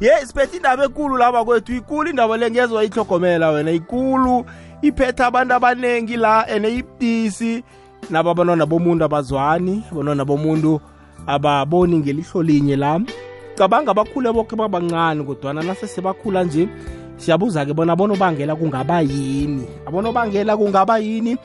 ye siphethe indaba ekulu laba kwethu. Ikulu indaba le ngezwa ihlogomela wena ikulu. Iphethe abantu abaningi la ene ibudisi nabo abantwana bomuntu abazwani abantwana bomuntu ababoni ngelihlo linye la. Cabanga bakhule bonke babancane kodwana nasesebakhula nje siyabuza-ke bona abonobangela kungaba yini? Abonobangela kungaba yini?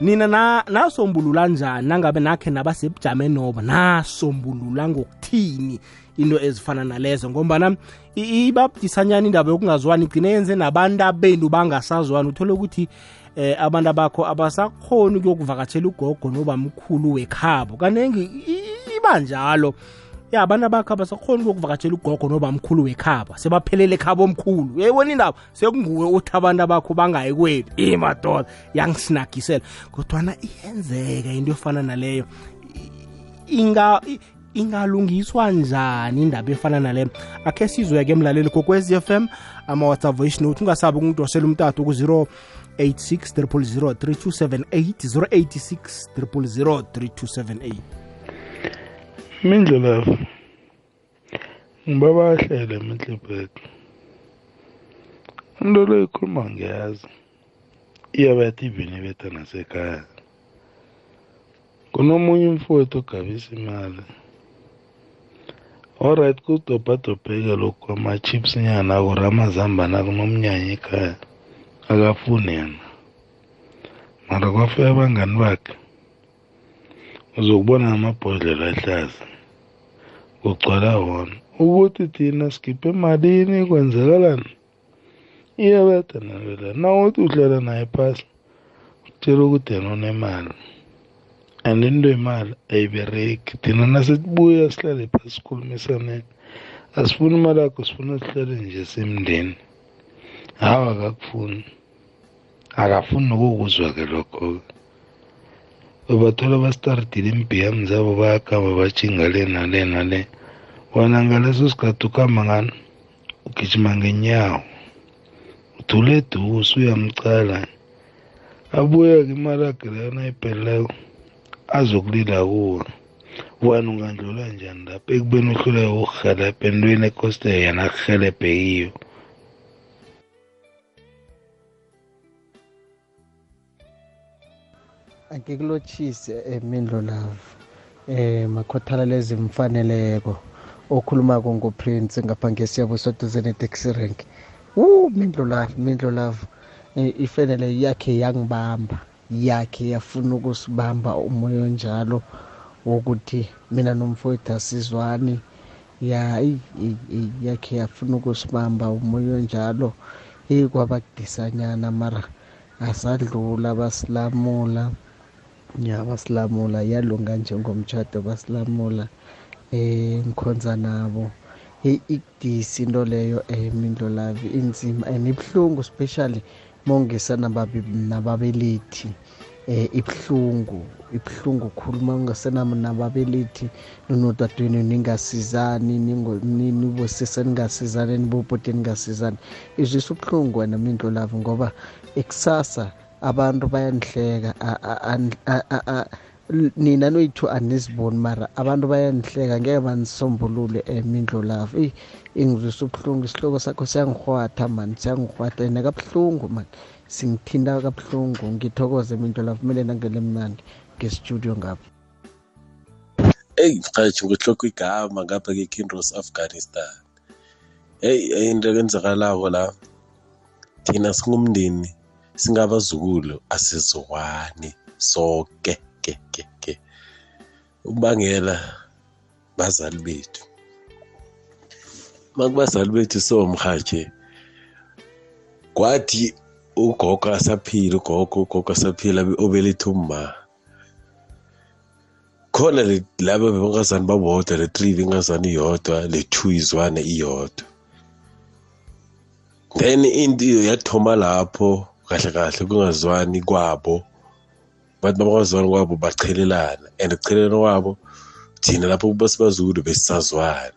Nina na nasombulula njani? Nangabe nakhe nabasebujamenobo nasombulula ngokuthini? Into ezifana nalezo ngombana ibabudisanyana indaba yokungazwani igcine yenze nabantu abenu bangasazwani. Uthole ukuthi eh abantu abakho abasakhoni ukuyokuvakatshela ugogo nobamkhulu wekhabo. Kanengi iba njalo. Ya abantu abakho abasakhoni ukuyokuvakatshela ugogo nobamkhulu wekhaba sebaphelele ekhaba omkhulu. Uyayibona indaba sekunguwe uthi abantu abakho bangayi kwethu imadoda yangisinagisela. Kodwana iyenzeka into efana naleyo ingalungiswa njani indaba efana naleyo akhe sizwe-ke emlaleli kokwez f m ama-whatsapp voice note ungasabi ukungidosela umtato ku-0 86 000 3278 086 000 3278 mindlulafu ngibabahlele emehlebet into le ikhuluma ngiyazi iyabetha ivini ibetha nasekhaya. Kunomunye umfowethu ogabisa imali. Alright kudobhadobheke lokhu kwama-chips nyana kuramazamba nakunomnyanya ekhaya. Akafuni yena. Mara kwafika abangani bakhe uzokubona amabhodlela ahlaza. Kugcwala wona ukuthi thina sikhiphe emalini kwenzekalani? Iyabetha navela nawuthi udlala naye phasi kutshela ukuthi yena unemali. And into yemali ayibereki thina nasesibuya sihlale phasi sikhulumisaneni asifuni imali yakho sifuna sihlale nje semndeni hawa akakufuni akafuni nokukuzwa-ke lokho-ke bebathola bastartile imbhiyami zabo bayakhamba bajhinga le nale nale. Wena ngaleso sikhathi ukuhamba ngani ugijima ngenyawo uthule eduze uyamcala abuye-ke imali yakhe leyo nayipheleleko azokulila kuwe. Wena ungandlula njani lapho ekubeni uhluleke ukurhelebha entweni ekoste yena akuhelebhe kiyo? Angikulotshise emindlo lavo eh makhothala lezi mfaneleko. Okhulumako ngoprince ngapha ngesiyabo soduze ne-taxi rank. Wu mindlo lavo mindlo lavo ifenele yakhe yangibamba. Yakhe yafuna ukusibamba umoya onjalo wokuthi mina nomfowethu asizwani. Ya yakhe yafuna ukusibamba umoya onjalo. Eyi kwabakudisanyana mara asadlula basilamula. Ya basilamula yalunga njengomtshado basilamula eh ngikhonza nabo. Hey ikudisi into leyo eh mindlo lavi inzima and ibuhlungu especially mongisa nababelethi eh ibuhlungu ibuhlungu khuluma ungasenamo nababelethi nonodadweni ningasizani nibosise ningasizani nibobhode ningasizani. Izwisa ubuhlungu wena mindlo lavi ngoba ekusasa abantu bayanihleka nina noyithu aniziboni mara abantu bayanihleka ngeke banisombulule emindlo lavo eyi ingizwisa ubuhlungu isihloko sakho siyangihwatha mani siyangihwatha ene kabuhlungu mani singithinta kabuhlungu ngithokoze imindlo lavo kumele nangele mnandi ngestudio ngapho eyi mhathi ngihlokho igama ngapha ke-kinros afghanistan. Heyi into ekwenzakalako la thina singumndeni singabazukulu asizwani sonke ke ke ke. Ubangela bazali bethu. Makubazali bethu somhatshe kwathi ugogo asaphila ugogo ugogo asaphila obelethe umma khona laba bebangazani babodwa le three bengazani iyodwa le two izwane iyodwa. Then into yathoma lapho kahle kahle kungazwani kwabo bathi babangazwani kwabo bachelelana and ukuchelelana kwabo thina lapho basibazulu besisazwana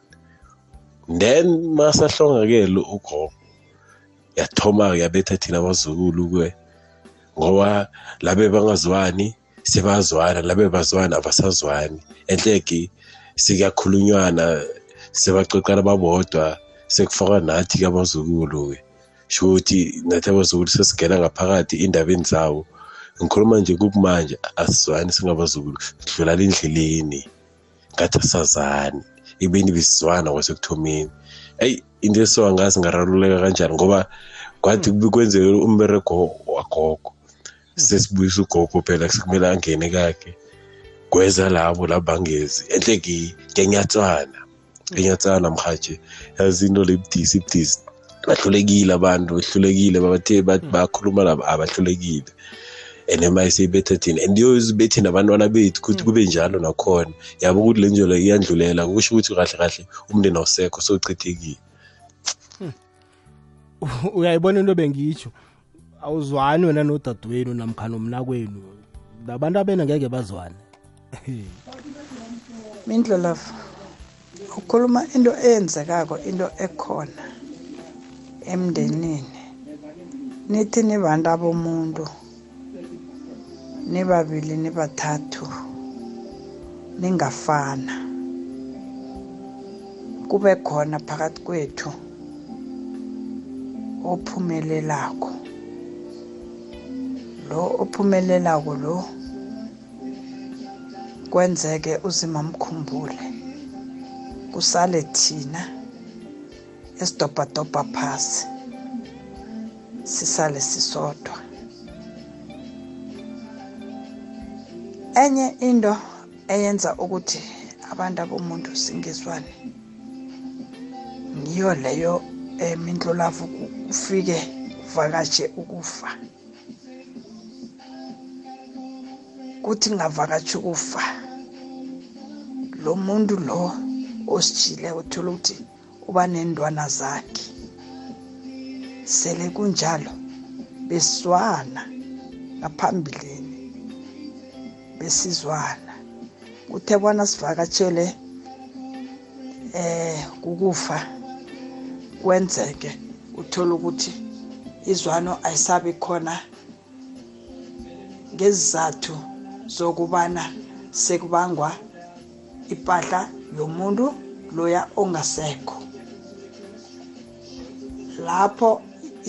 then masahlongakele ugogo yathoma-ke yabetha thina abazukulu kwe ngoba labe bangazwani sebazwana labe bazwana abasazwani. Enhleki sekuyakhulunywana sebacocana babodwa sekufaka nathi-ke abazukulu-ke sho ukuthi nathi abazukulu sesigena ngaphakathi indabeni zawo. Ngikhuluma nje kubumanje asizwani singabazukulu sidlulala endleleni ngathi asazani. Ekubeni besizwana kwasekuthomeni. Eyi into eso angazi ngararuleka kanjani ngoba kwathi kwenzeke umberego wagogo sesibuyisa ugogo phela sekumele angene kakhe kweza labo labangezi enhle ngenyatswana ngenyatswana mhathi yazi into le ibudisi bahlulekile abantu behlulekile bathe bakhuluma labo abahlulekile. And emaye seyibetha thina and yozibethe nabantwana bethu ukuthi kube njalo nakhona. Yabo ukuthi le njolo iyandlulela kusho ukuthi kahle kahle umndeni awusekho sowuchithekile. Uyayibona into bengitsho? Awuzwani wena nodadewenu namkhana umnakwenu labantu abena ngeke bazwane. Mindlolavu ukhuluma into eyenzekako into ekhona emndenini. Nithi nibantu abomuntu. Nibabili nibathathu ningafana. Kube khona phakathi kwethu ophumelelako. Lo ophumelelako lo kwenzeke uzima mkhumbule kusale thina esidobhadobha phasi sisale sisodwa. Enye into eyenza ukuthi abantu abomuntu singezwani ngiyo leyo emindlolavu ufike uvakatshe ukufa. Kuthi ngavakatshi ukufa lo muntu lo osijile uthola ukuthi uba nendwana zakhe. Sele kunjalo besizwana ngaphambilini. Besizwana kuthe bona sivakatshele eh kukufa kwenzeke uthola ukuthi izwano ayisabi khona ngezizathu zokubana sekubangwa impahla yomuntu loya ongasekho. Lapho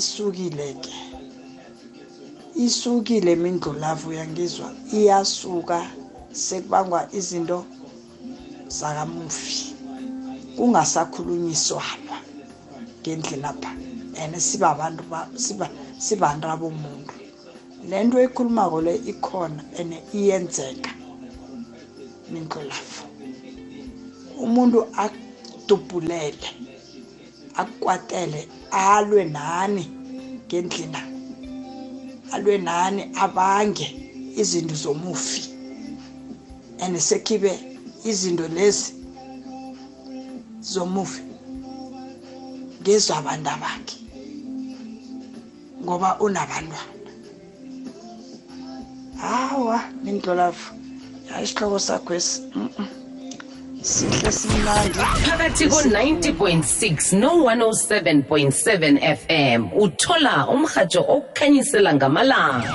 isukile ke isukile mindlulavu yangizwa iyasuka sekubangwa izinto zakamufi kungasakhulunyiswana ngendlela apha and siba abantu siba sibantu abomuntu le nto ekhulumako le ikhona and iyenzeka mindlulavu. Umuntu akudubhulele akukwatele alwe nani ngendlela alwe nani abange izinto zomufi. And sekhibe izinto lezi zomufi ngezabantu bakhe ngoba unabantwana. Hawa mindlolavu ya isihloko sakho esi sihle simnandi phakathi ko-90.6 no-107.7 fm uthola umrhatsho okukhanyisela ngamalanga.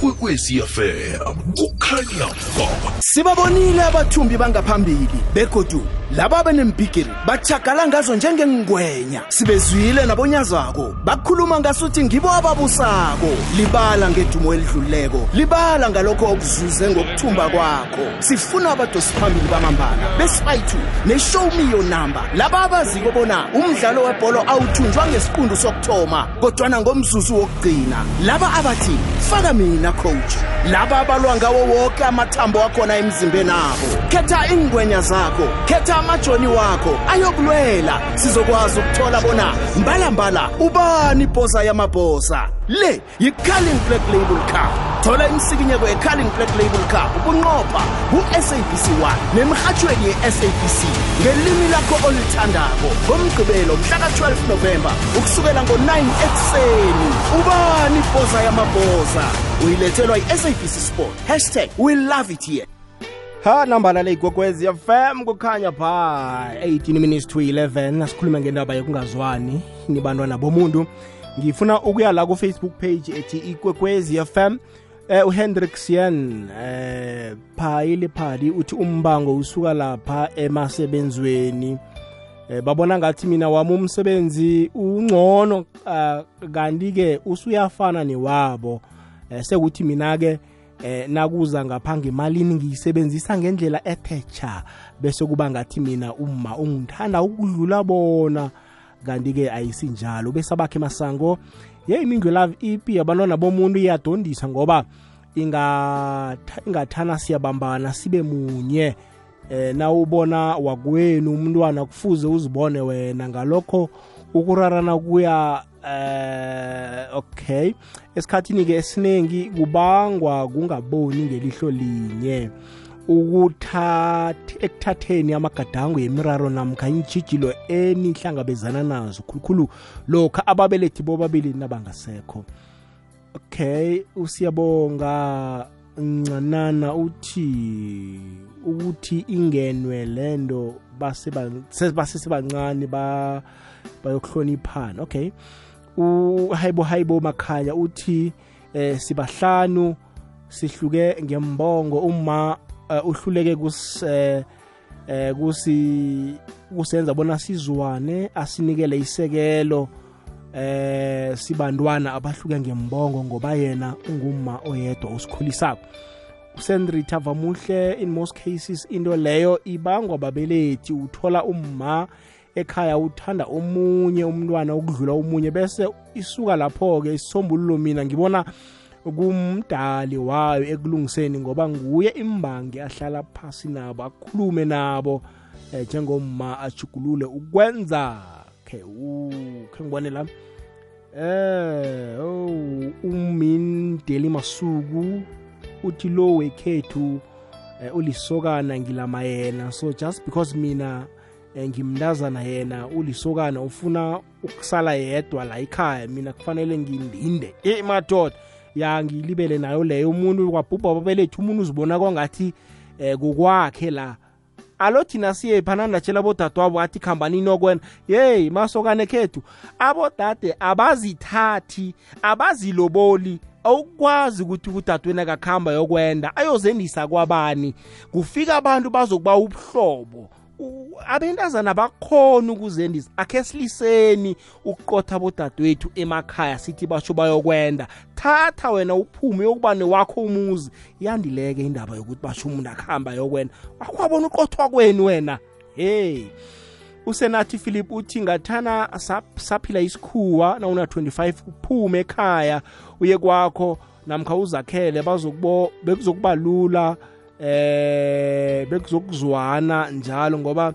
Ikwekwezi fm kukhanya ba sibabonile abathumbi bangaphambili begodu laba benembhigiri bachagala ngazo njengengwenya. Sibezwile nabonyazako bakhuluma ngasuthi ngibo ababusako. Libala ngedumo elidluleko libala ngalokho okuzuze ngokuthumba kwakho. Sifuna abadosi phambili bamambala besibayithu ne-show me your number. Laba abaziko bona umdlalo webholo awuthunjwa ngesiqundu sokuthoma kodwana ngomzuzu wokugcina. Laba abathi faka mina coach. Laba abalwa ngawo woke amathambo akhona emzimbeni abo. Khetha ingwenya zakho khetha amajoni wakho ayokulwela. Sizokwazi ukuthola bona mbalambala ubani ibhosa yamabhosa le yi-carling black label cup. Thola imsikinyeko ye-carling black label cup. Ubunqopha ku-sabc 1 nemrhatshweni ye-sabc ngelimi lakho olithandako. Ngomgqibelo mhlaka-12 novemba ukusukela ngo-9 ekuseni. Ubani ibhosa yamabhosa uyilethelwa yi-sabc sport. Hashtag we love it here. Ha nambala le igogwezi fm kukhanya pha 18 minutes to 11 asikhulume ngendaba yokungazwani nibantwana bomuntu. Ngifuna ukuya la ku-facebook page ethi ikwekwezi fm eh uhendrik sian eh phayile phali uthi umbango usuka lapha emasebenzweni. Eh, babona ngathi mina wami umsebenzi ungcono uh, kanti-ke usuyafana newabo. Eh, sekuthi mina-ke eh nakuza ngapha ngemalini ngiyisebenzisa ngendlela ethetsha bese kuba ngathi mina uma ungithanda ukudlula bona. Kanti-ke ayisinjalo. Bese abakhe masango ye imingwe love ipi abantwana bomuntu iyadondisa ngoba ingatha- ingathana siyabambana sibe munye. Eh nawubona wakwenu umntwana kufuze uzibone wena. Ngalokho ukurarana kuya eh okay. Esikhathini ke esiningi kubangwa kungaboni ngelihlo linye. Ukuthatha ekuthatheni amagadango yemiraro namkha iintshijilo enihlangabezana nazo khulukhulu lokha ababelethi bobabili nabangasekho. Okay usiyabonga ncanana uthi ukuthi ingenwe lento basesebancane ba bayokuhloniphana. Okay. Uhayibo hayibo makhaya uthi eh sibahlanu sihluke ngembongo uma uh, uhluleke kus eh eh kusi kusenza bona sizwane asinikele isekelo eh sibantwana abahluke ngembongo ngoba yena unguma oyedwa usikhulisako usendrita vamuhle in most cases into leyo ibangwa babelethi uthola umma ekhaya uthanda omunye umntwana ukudlula omunye bese isuka lapho-ke isisombululo mina ngibona kumdali wayo ekulungiseni ngoba nguye imbangi ahlala phasi nabo akhulume nabo eh, njengomma ajugulule ukwenza khe khe ngibone la eh oh umindeli masuku uthi lo wekhethu eh, ulisokana ngilama yena so just because mina eh, ngimntazana yena ulisokana ufuna ukusala yedwa la ekhaya mina kufanele ngindinde eh madoda. Ya ngilibele nayo leyo umuntu kwabhubha babelethu umuntu uzibona kwangathi eh kukwakhe la. Alo thina siye phana ndatshela bodadewabo athi khambanini okwena? Yeyi masokane khethu abodade abazithathi abaziloboli awukwazi ukuthi udadewenu akakuhamba yokwenda ayozendisa kwabani? Kufika abantu bazokuba ubuhlobo abentazana bakhona ukuzendisa. Akhe siliseni ukuqotha bodadewethu emakhaya sithi basho bayokwenda. Thatha wena uphume yokuba newakho umuzi. Yandileke indaba yokuthi basho umuntu akuhamba yokwenda akwabona uqothwa kwenu wena? Hey usenathi philip uthi ngathana sap- saphila isikhuwa na una 25 uphume ekhaya uye kwakho namkha uzakhele bazokubo bekuzokuba lula. Eh bekuzokuzwana njalo ngoba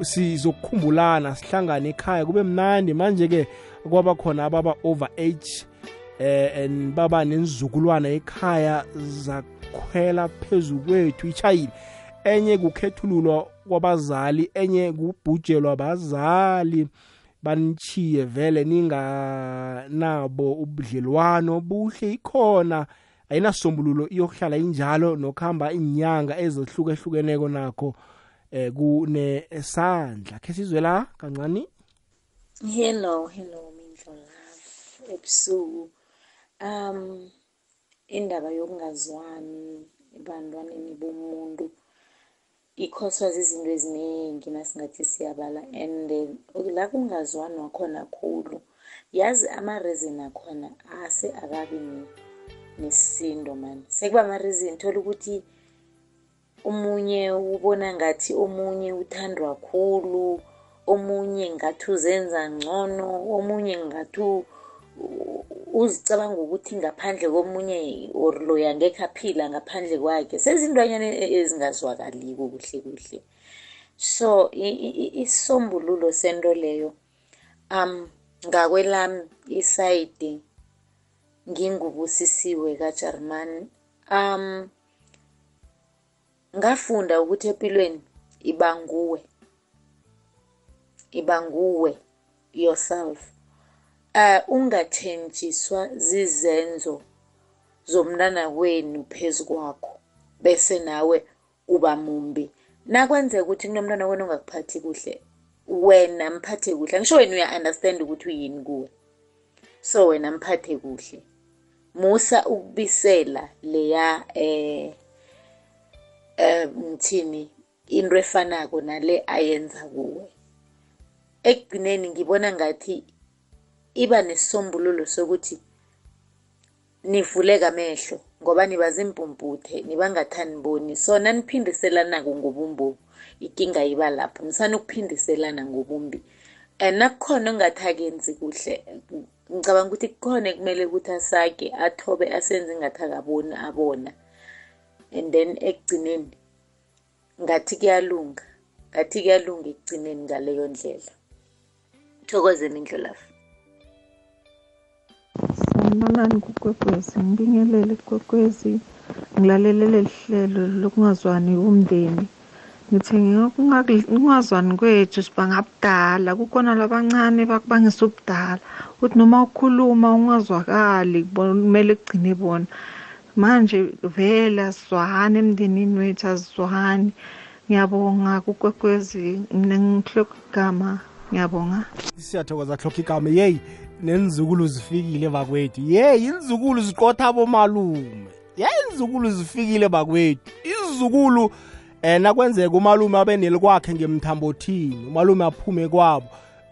sizokukhumbulana sihlangane ekhaya kube mnandi. Manje ke kwaba khona ababa over age eh and baba nenzukulwana ekhaya zakhwela phezulu kwethu ichayile enye kukhethululwa kwabazali enye kubhujelwa abazali. Banichiye vele ninganabo ubudlelwano buhle ikhona. Ayinasombululo iyokuhlala injalo nokuhamba inyanga ezehlukehlukeneko nakho eh kunesandla khe sizwe la kancane Hello, hello Mindlo Love. Ebusuku. Um indaba yokungazwani ebantwaneni bomuntu ikhoswa zizinto eziningi nasingathi siyabala and eh, la kungazwani wakhona khulu yazi ama-reason akhona ase akabi ne- nesisindo mani sekuba ama-reason thola ukuthi omunye ubona ngathi omunye uthandwa khulu omunye ngathi uzenza ngcono omunye ngathi uzicabanga ukuthi ngaphandle komunye or loya ngekho aphila ngaphandle kwakhe. Sezintwanyana e- ezingazwakaliko kuhle kuhle. So isisombululo sento leyo um ngakwelami isayidi ngingubusisiwe kaJarimani. Um ngafunda ukuthi empilweni ibanguwe ibanguwe yourself. Uh ungathenjiswa zizenzo zomntana wenu phezu kwakho bese nawe uba mumbi. Nakwenzeka ukuthi kunomntwana wena ongakuphathi kuhle wena mphathe kuhle. Ngisho wena uya-understand ukuthi uyini kuwe. So wena mphathe kuhle. Musa ukubisela leya eh eh ngithini into efanako nale ayenza kuwe. Ekugcineni ngibona ngathi iba nesisombululo sokuthi nivuleke amehlo ngoba niba zimpumputhe nibangathaniboni. Sona niphindiselanako ngobumbomu ikinga iba lapho. Nisanukuphindiselana ngobumbi and nakukhona ongathi akenzi kuhle ngicabanga ukuthi kukhona kumele ukuthi asake athobe asenze ngathi akaboni abona. And then ekugcineni ngathi kuyalunga ngathi kuyalunga ekugcineni ngaleyo ndlela. Thokoze mindlolafu sanibonani kukwekwezi ngibingelele kukwekwezi ngilalele leli hlelo lokungazwani umndeni. Ngithi ngingazwani kwethu sibangabudala kukhona labancane bakubangisa ubudala. Uthi noma ukhuluma ungazwakali kumele kugcine bona. Manje vele asizwahani emndenini wethu asizwahani ngiyabonga kukwekwezi mina ngihloko igama ngiyabonga. Siyathokoza hlokha igama. Yeyi nenzukulu zifikile bakwethu. Yeyi inzukulu ziqotha abomalume. Yeyi inzukulu zifikile bakwethu. Izukulu eh nakwenzeka umalume abe nelikwakhe ngemthambothini umalume aphume kwabo.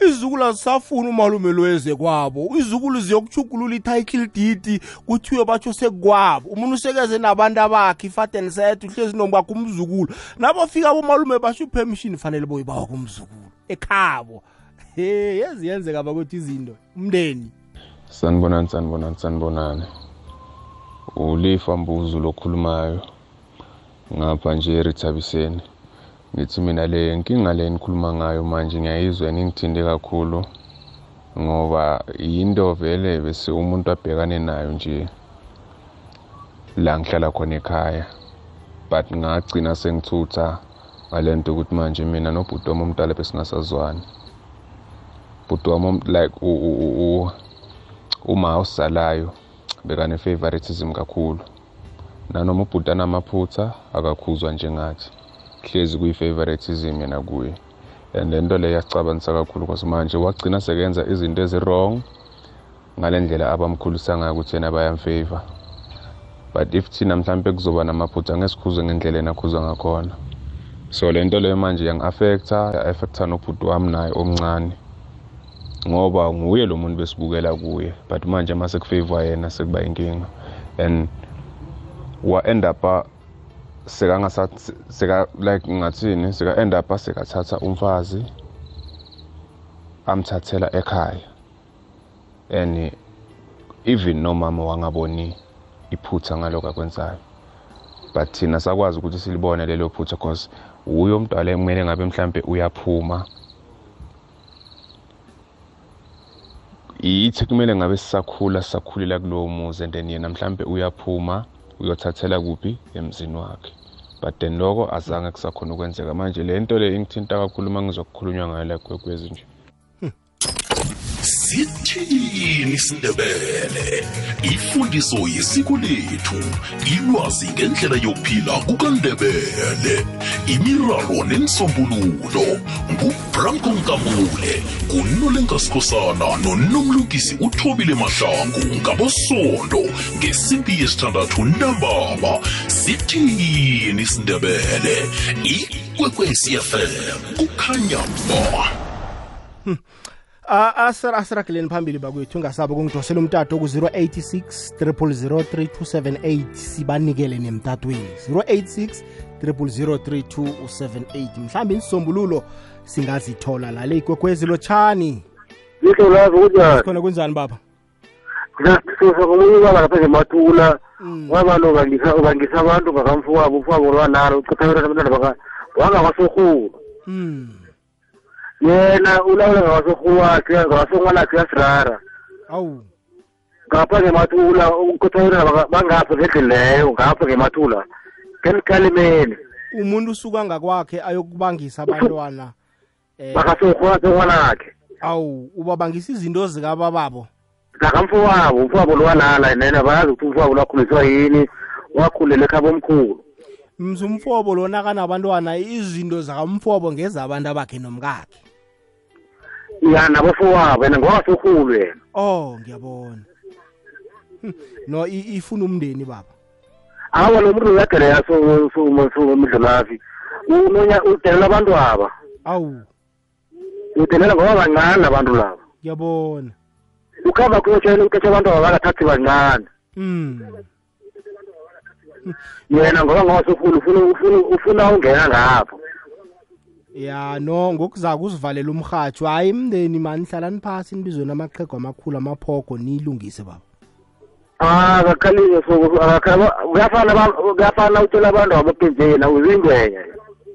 Izukulu azisafuni umalume loyeze kwabo. Izukulu ziyokuchugulula i-title deed kuthiwe batsho sekukwabo umuntu usekeze nabantu abakhe ifaten set uhlezi nomkwakhe umzukulu. Nabofika abomalume basho ipermission fanele boyibawa kumzukulu ekhabo. He yezi yenzeka bakwethu izinto umndeni. Sanibonani sanibonani sanibonani. Ulifa mbuzo lokhulumayo ngapha nje erithabiseni ngithi mina le nkinga le nikhuluma ngayo manje ngiyayizwa ningithinde kakhulu ngoba yinto vele bese umuntu abhekane nayo nje la ngihlala khona ekhaya. But ngagcina sengithutha ngale nto ukuthi manje mina nobhuti wami omdala besingasazwani. Bhuti wami like uma usalayo bekane-favoritism kakhulu. Nanoma ubhuti anamaphutha akakhuzwa njengathi hlezi kuyi-favoritism yena kuye. And le nto leyo yasicabangisa kakhulu because manje. Wagcina sekenza izinto ezi-wrong ngale ndlela abamkhulisa ngayo ukuthi yena bayamfavor. But if thina mhlawumpe kuzoba namaphutha ngesikhuzwe ngendlela yena akhuzwa ngakhona. So le nto leyo manje yangi-affecta ya-affecta nobhuti wami naye omncane ngoba nguye lo muntu besibukela kuye. But manje uma sekufavor yena sekuba inkinga and wa-end up sekangasa seka like ngathini? Seka end up sekathatha umfazi amthathela ekhaya. And even nomama wangaboni iphutha ngalokho akwenzayo. But thina sakwazi ukuthi silibone lelo phutha because uyo mntwana ekumele ngabe mhlampe uyaphuma. Yithi kumele ngabe sisakhula sisakhulela kulowo muzi and then yena mhlampe uyaphuma. Uyothathela kuphi emzini wakhe. But then lokho azange kusakhona ukwenzeka manje le nto le ingithinta kakhulu uma ngizokukhulunywa ngayo la kwekwezi nje. Sithini isindebele ifundiso yesiko lethu ilwazi ngendlela yokuphila kukandebele. Imiraro nensombululo ngubranko nkambule ngunolenkasikhosana nonomlungisi uthobile mahlangu ngabosondo ngesimbi yesithandathu ntambama. Sithini isindebele ikwekwecfm kukhanya ba asirageleni phambili bakwethu ngasabo kungidosela umtato ku-086 3003278 sibanikele nemtatweni. 086 3003278 mhlawumbe insisombululo singazithola lale ikwekwezi lotshani. Lihle lazi kunjani khona kunjani baba? Ngiyasisusa komunye ubaba lapha ubangisa abantu ngakamfowabo umfowabo lwanalo abantwana wangakwasorhulu. Mm. Yena ulawula ngakwasorhulu wakhe ngakwasorhwanakhe yasirara awu ngapha ngemathula ukuthabela bangapha leyo ngapha ngemathula ngelikalimeni umuntu usuka ngakwakhe ayokubangisa abantwana eh bakasorhwanakhe awu ubabangisa izinto zikabababo nakamfowabo umfowabo lowalala nena bayazi ukuthi umfowabo lwakhuliswa yini wakhulele ekhaba omkhulu mzumfobo lona kanabantwana izinto zakamfobo ngezabantu abakhe nomkakhe ya nabafowabo yena ngowasorhulu yena. Oh ngiyabona. No ifuna umndeni baba. Awa lo muntu uyageleya somdlulavi udelela abantu aba awu. Udelela ngoba bancane abantu laba. Ngiyabona. Ukhamba kuyotshela ukuthi abantu abakathathi bancane mm yena ngoba sufuna ufuna ufuna ufuna ungena ngapho. Ya no ngokuzaka usivalela umrhatsho hayi imndeni mani hlalani phasi nibizwe namaqhego amakhulu amaphogo niyilungise baba. Ah kakhalile so kuyafana ba- kuyafana utshela abantu abapenzela uzingwenya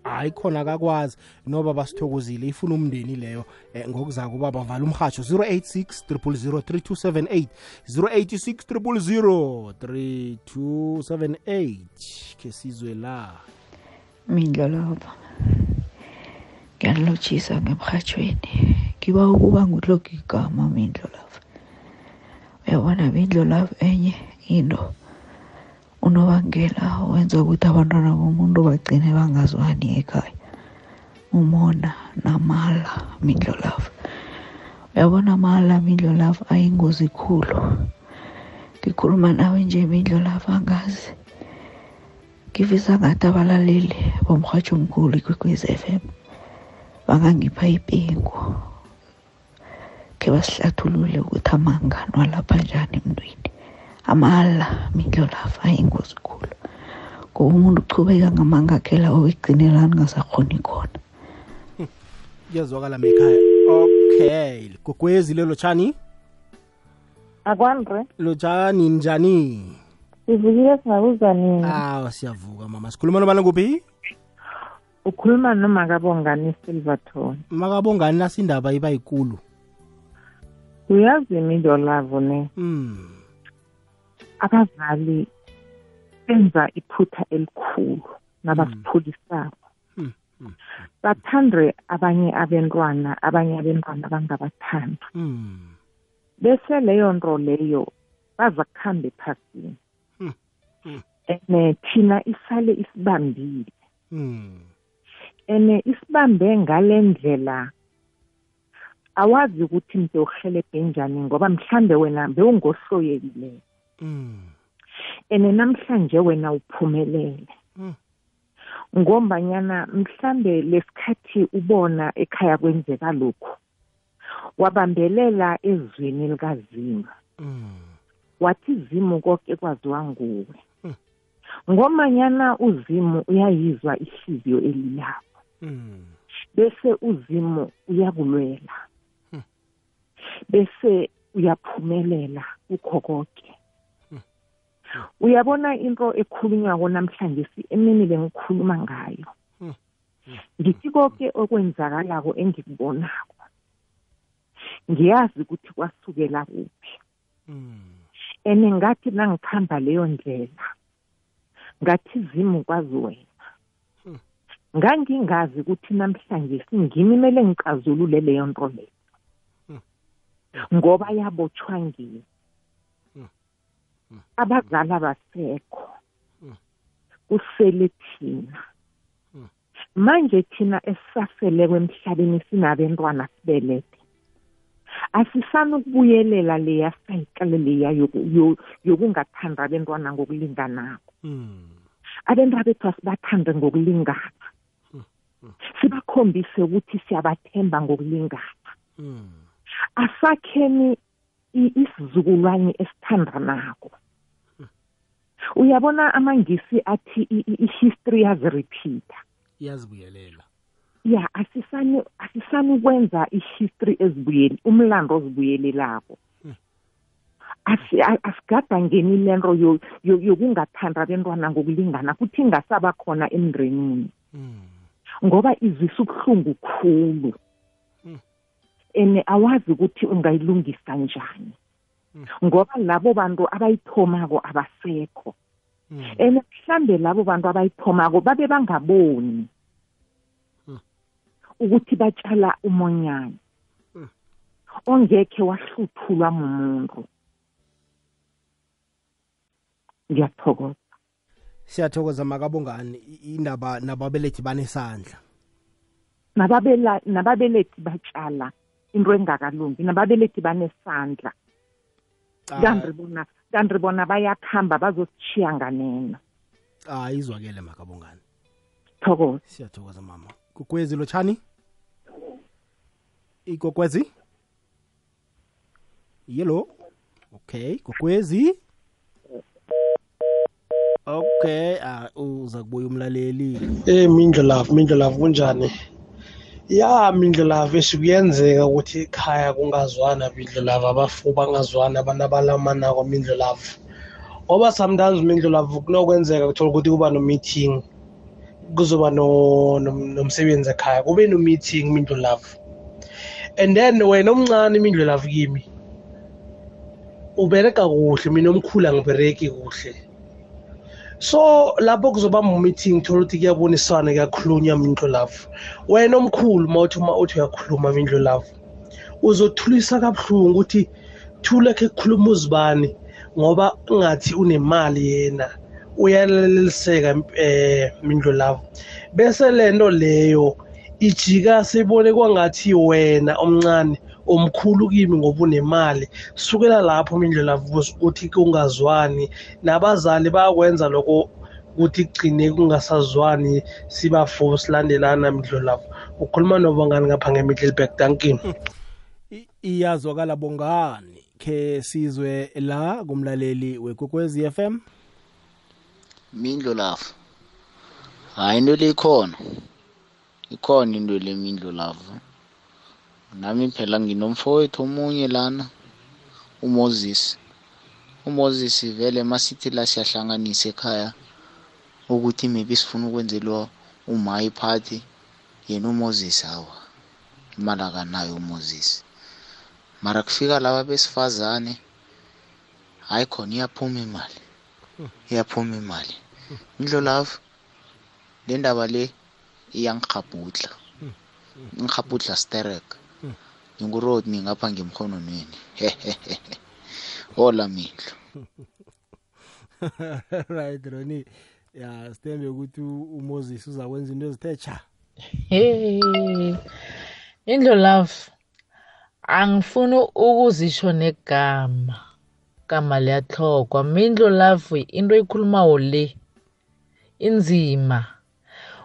hayi khona kakwazi noba basithokozile ifuna umndeni leyo. Eh, ngokuzaka ubaba vala umrhatsho 086 000 3278 086 000 3278 ke sizwe la. Mindlo lapha ngiyanilotshisa ngemrhatshweni ngiba ukuba ngulogo igama mindlo lapha. Uyabona mindlo lapha enye into unobangela wenza ukuthi abantwana bomuntu bagcine bangazwani ekhaya. Umona namala mindlo lapha. Uyabona amala mindlo lapha ayingozi khulu. Ngikhuluma nawe nje mindlo lapha angazi. Ngivisa ngathi abalaleli bomrhatsho omkhulu ikwekwezi FM bangangipha ipengu ke basihlathulule ukuthi amangani walapha njani emntwini. Amala mindlo lafa ayingozi khulu. Ngoba umuntu uchubeka ngamanga akhe lawo ekugcinelani ngasakhoni khona. Kuyazwakala mekhaya. Okay gogwezi lelo tshani akwandre. Lotshani njani? Sivukile singabuza nini? Aw siyavuka mama. Sikhuluma nobana kuphi ukhuluma nomakabongani silverton makabongani nasindaba iba yikulu uyazi imilo lavo ne mm. abazali benza iphutha elikhulu nabasiphulisako Mm, mm, bathande abanye abentwana abanye abentwana bangabathandi mm. bese leyo nto leyo baza kuhambe ephasini Mm, mm. ene thina isale isibambile Mm. Ene isibambe ngale ndlela awazi ukuthi mntu uhelebhe njani ngoba mhlambe wena bewungohloyekileyo Mm. ene namhlanje wena uphumelele Mm. ngombanyana mhlambe lesikhathi ubona ekhaya kwenzeka lokhu wabambelela ezwini likazima Mm. wathi zimu konke kwaziwa nguwe Mm. ngomanyana uzimu uyayizwa ihliziyo elilapho Mm. Bese uzimu uyakulwela bese uyaphumelela kukho konke uyabona into ekhulunywako namhlanje emini bengikhuluma ngayo. Ngithi konke okwenzakalako engikubonako. Ngiyazi ukuthi kwasukela kuphi. Ene ngathi nangikuhamba leyo ndlela ngathi zimu kwazi wena. Ngangingazi ukuthi namhlanje singimi mele ngicazulule leyo nto leyo Hmm. ngoba yabotshwa ngini Hmm. Hmm. abazali abasekho Hmm. kusele thina Hmm. manje thina esisaseleko emhlabeni sinabentwana sibelethe asisani ukubuyelela leya sayikale leya yoku- yo- yokungathandi abentwana ngokulinganako Mm. abentwana bethu asibathande ngokulingana Hmm. Hmm. Sibakhombise ukuthi siyabathemba ngokulingana Mm. asakheni i- isizukulwane esithandanako uyabona amangisi athi i- i- i-history yazirepeater iyazibuyelela ya asisani asisani ukwenza i-history ezibuyeli umlando ozibuyelelako Hmm. Asi- a- asigadangeni lento yo- yo- yokungathandi abentwana ngokulingana futhi ingasaba khona emndenini Mm. Ngoba izwisa ubuhlungu khulu Hmm. ene awazi ukuthi ungayilungisa njani Hmm. ngoba labo bantu abayithomako abasekho ene mhlambe labo bantu abayithomako babe bangaboni Hmm. ukuthi batshala umonyane Hmm. ongekhe wahluthulwa mumuntu ngiyathokoza siyathokoza makabongani indaba nababelethi banesandla. Nababela nababelethi batshala into engakalungi nababelethi banesandla. Kanti bona kanti bona bayakhamba bazosishiya nganeno. Ah izwakele makabongani. Thokoza siyathokoza mama. Kukwezi lotshani? Ikokwezi yelo? Okay kokwezi okay ah uza kubuya umlaleli Eh Mindlo Love, Mindlo Love kunjani? Ya Mindlo Love esikuyenzeka ukuthi ekhaya kungazwana Mindlo Love abafu bangazwana abantu abalamana kwa Mindlo Love. Ngoba sometimes Mindlo Love kunokwenzeka kuthola ukuthi kuba no meeting kuzoba no nom- nomsebenzi ekhaya kube no meeting Mindlo Love. And then wena omncane Mindlo Love kimi ubereka kuhle mina omkhulu angibereki kuhle. So lapho kuzoba mu-meeting thola ukuthi kuyaboniswana kuyakhulunywa mindlo love wena omkhulu uma uthi uma uthi uyakhuluma mindlo love uzothulisa kabuhlungu ukuthi thula khe kukhuluma uzibani ngoba ungathi unemali yena uyaleliseka eh mindlo love bese lento leyo ijika seyibone kwangathi wena omncane omkhulu kimi ngoba unemali sukela lapho mindlela ukuthi kungazwani. Nabazali bayakwenza lokho ukuthi kugcine kungasazwani sibafo silandelana mindlo lapho ukhuluma nobangani ngapha ngemidlelback dankini iyazwakala bongani khe sizwe la kumlaleli wekwekwezi FM mindlo lafu. Hayi into le ikhona. Ikhona into le mindlo lafu. Nami phela nginomfowethu omunye lana uMoses. uMoses vele masithi la siyahlanganisa ekhaya ukuthi maybe sifuna ukwenzelwa uma iphathi yena uMoses hawa imali akanayo uMoses. Mara kufika laba besifazane hayi khona iyaphuma imali iyaphuma imali. Indlo lafu le ndaba le iyangikghabhudla ngikghabhudla sterek ngingurod ngapha ngemkhononweni hola mindlo right roni ya sithembe ukuthi umoses uzakwenza into ezithe cha Hey, indlo love angifuni ukuzisho negama. Gama liyahlogwa mindlo love into eyikhulumayo le inzima.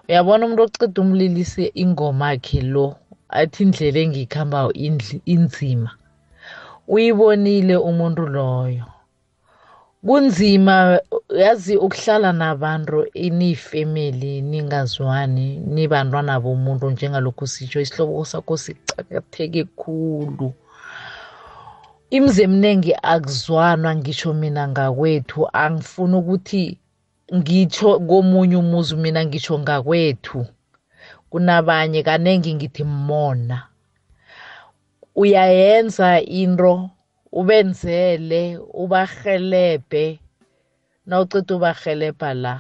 Uyabona umuntu oceda umlilise ingoma yakhe lo? Athi indlela engiyikhambayo indl- inzima. Uyibonile umuntu loyo. Kunzima yazi ukuhlala nabantu iniyifemeli ningazwani nibantwana bomuntu njengalokhu sitsho isihloko sakho sicakatheke khulu. Imizi eminingi akuzwanwa ngisho mina ngakwethu angifuni ukuthi ngitsho komunye umuzi mina ngisho ngakwethu. Kunabanye kanengi ngithi mona uyayenza into ubenzele ubahelebhe nawuceda ubahelebha la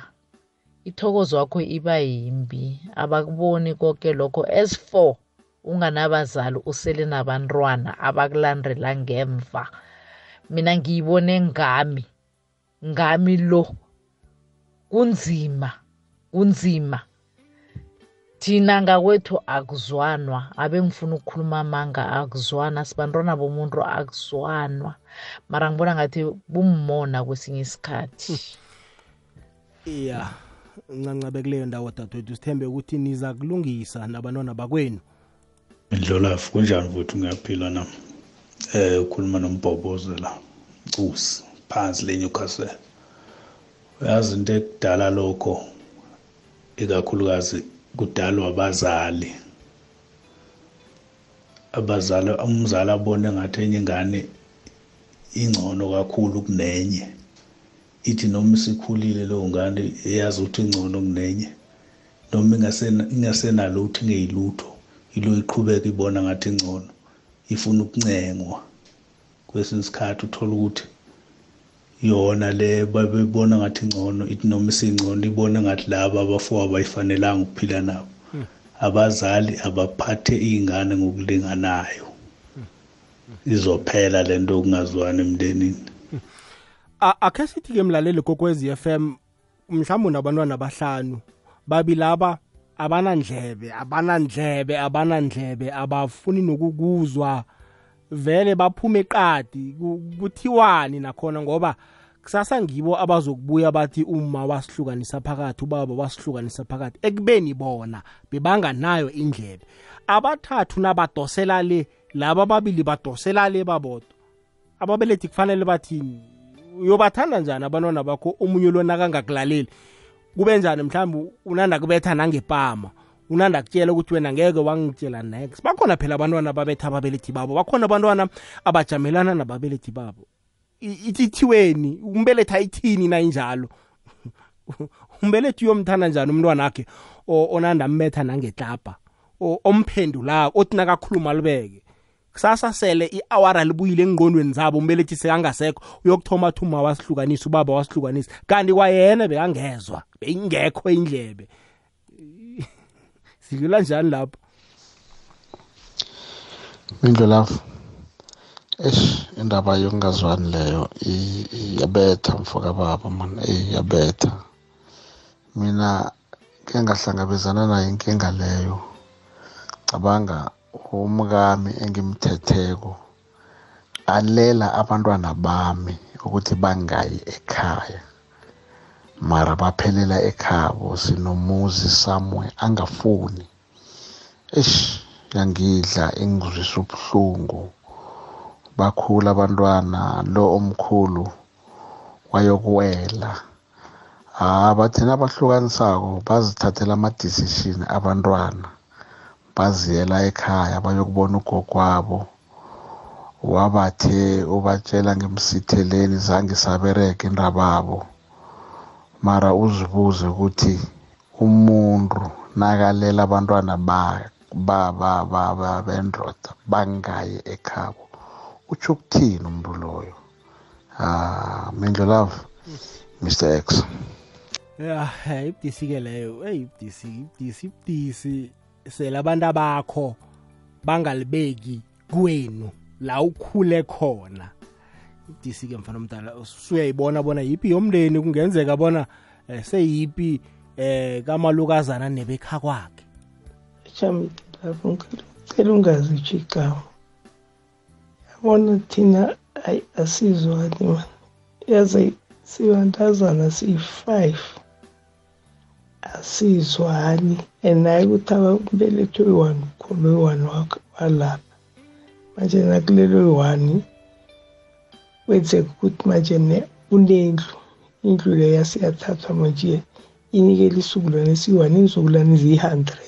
ithokozo wakho iba yimbi. Abakuboni konke lokho. As for unganabazali usele nabantwana abakulandela ngemva. Mina ngiyibone ngami ngami lo. Kunzima kunzima. Thina ngakwethu akuzwanwa. Abe ngifuna ukukhuluma amanga akuzwana sibantwana bomuntu akuzwanwa. Mara ngibona ngathi bummona kwesinye isikhathi. Iya ncancabe kuleyo ndawo dadwethu. Sithembe ukuthi niza kulungisa nabantwana bakwenu. Ndlolafu kunjani mfowethu ngiyaphila na eh ukhuluma nombhobhozo la usi phansi le Newcastle. Uyazi into ekudala lokho ikakhulukazi kudalwa abazali. Abazali umzali abone ngathi enye ingane ingcono kakhulu kunenye. Ithi noma isikhulile leyo ngane eyazi ukuthi ingcono kunenye noma ingasena ingasenalutho ingeyilutho ilo iqhubeka ibona ngathi ingcono ifuna ukuncengwa. Kwesinye isikhathi uthola ukuthi yona le babebona ngathi ingcono ithi noma isingcono ibona ngathi laba abafowa abayifanelanga ukuphila nabo. Abazali abaphathe iy'ngane ngokulinganayo. Izophela le nto okungazwani emndenini. Akhe sithi-ke mlaleli kokwezi FM mhlawumbe unabantwana abahlanu babilaba abanandlebe abanandlebe abanandlebe abafuni nokukuzwa. Vele baphume eqadi ku- kuthiwani nakhona ngoba kusasa ngibo abazokubuya bathi uma wasihlukanisa phakathi ubaba wasihlukanisa phakathi. Ekubeni bona bebanganayo indlebe. Abathathu nabadosela le laba ababili badosela le babodwa. Ababelethi kufanele bathini uyobathanda njani abantwana bakho? Omunye lona kangakulaleli kube njani? Mhlawumbe unanda kubetha nangepama. Unanda kutshela ukuthi wena ngeke wangitshela next bakhona phela abantwana ababetha ababelethi babo. Bakhona abantwana abajamelana nababelethi babo. I- ithithiweni umbelethi ayithini na injalo? Umbelethi uyomthanda njani umntwana wakhe onanda mmetha nangetlapa omphendulako othi nakakhuluma libeke kusasa sele i-awara libuyile engqondweni zabo umbelethi sekangasekho uyokuthoma thuma wasihlukanisa ubaba wasihlukanisa. Kanti kwayena bekangezwa beyingekho indlebe. Sidlula njani lapho? Mindlulafu eish indaba yokungazwani leyo iyabetha mfoka baba man. Eyi iyabetha. Mina ke ngahlangabezana nayo inkinga leyo. Cabanga umkami engimthetheko alela abantwana bami ukuthi bangayi ekhaya. Mara baphelela ekhabo sinomuzi somewhere angafuni. Eish yangidla ingizwisa ubuhlungu. Bakhula abantwana lo omkhulu wayokuwela. Ah bathina abahlukanisako bazithathela ama-decision abantwana baziyela ekhaya bayokubona ugogo wabo wabathe ubatshela ngemsitheleni zange sabereka indababo mara uzibuze ukuthi umuntu nakalela abantwana ba ba ba ba ba- bendoda bangayi ekhabo. Utsho ukuthini umuntu loyo? Ah mindlo love mr x. Ya eh, ibudisi ke leyo. Eyi ibudisi ibudisi ibudisi. Sele abantu abakho bangalibeki kwenu la ukhule khona. Ibudisi ke mfana omdala usuyayibona bona yipi yomndeni? Kungenzeka bona eh, seyipi eh kamalukazana nebekha kwakhe. Chami lapho ngicela ungazi igama yabona thina ayi asizwani man? Yaze sibantazana siyi-five asizwani. And hayi ukuthi abambelethi oyi-one ukhona oyi-one wakho walapha. Manje nakulelo oyi-one kwenzeka ukuthi manje ne- kunendlu. Indlu leya siyathathwa manje inikela isizukulwane esiyi-one izizukulwane ziyi-hundred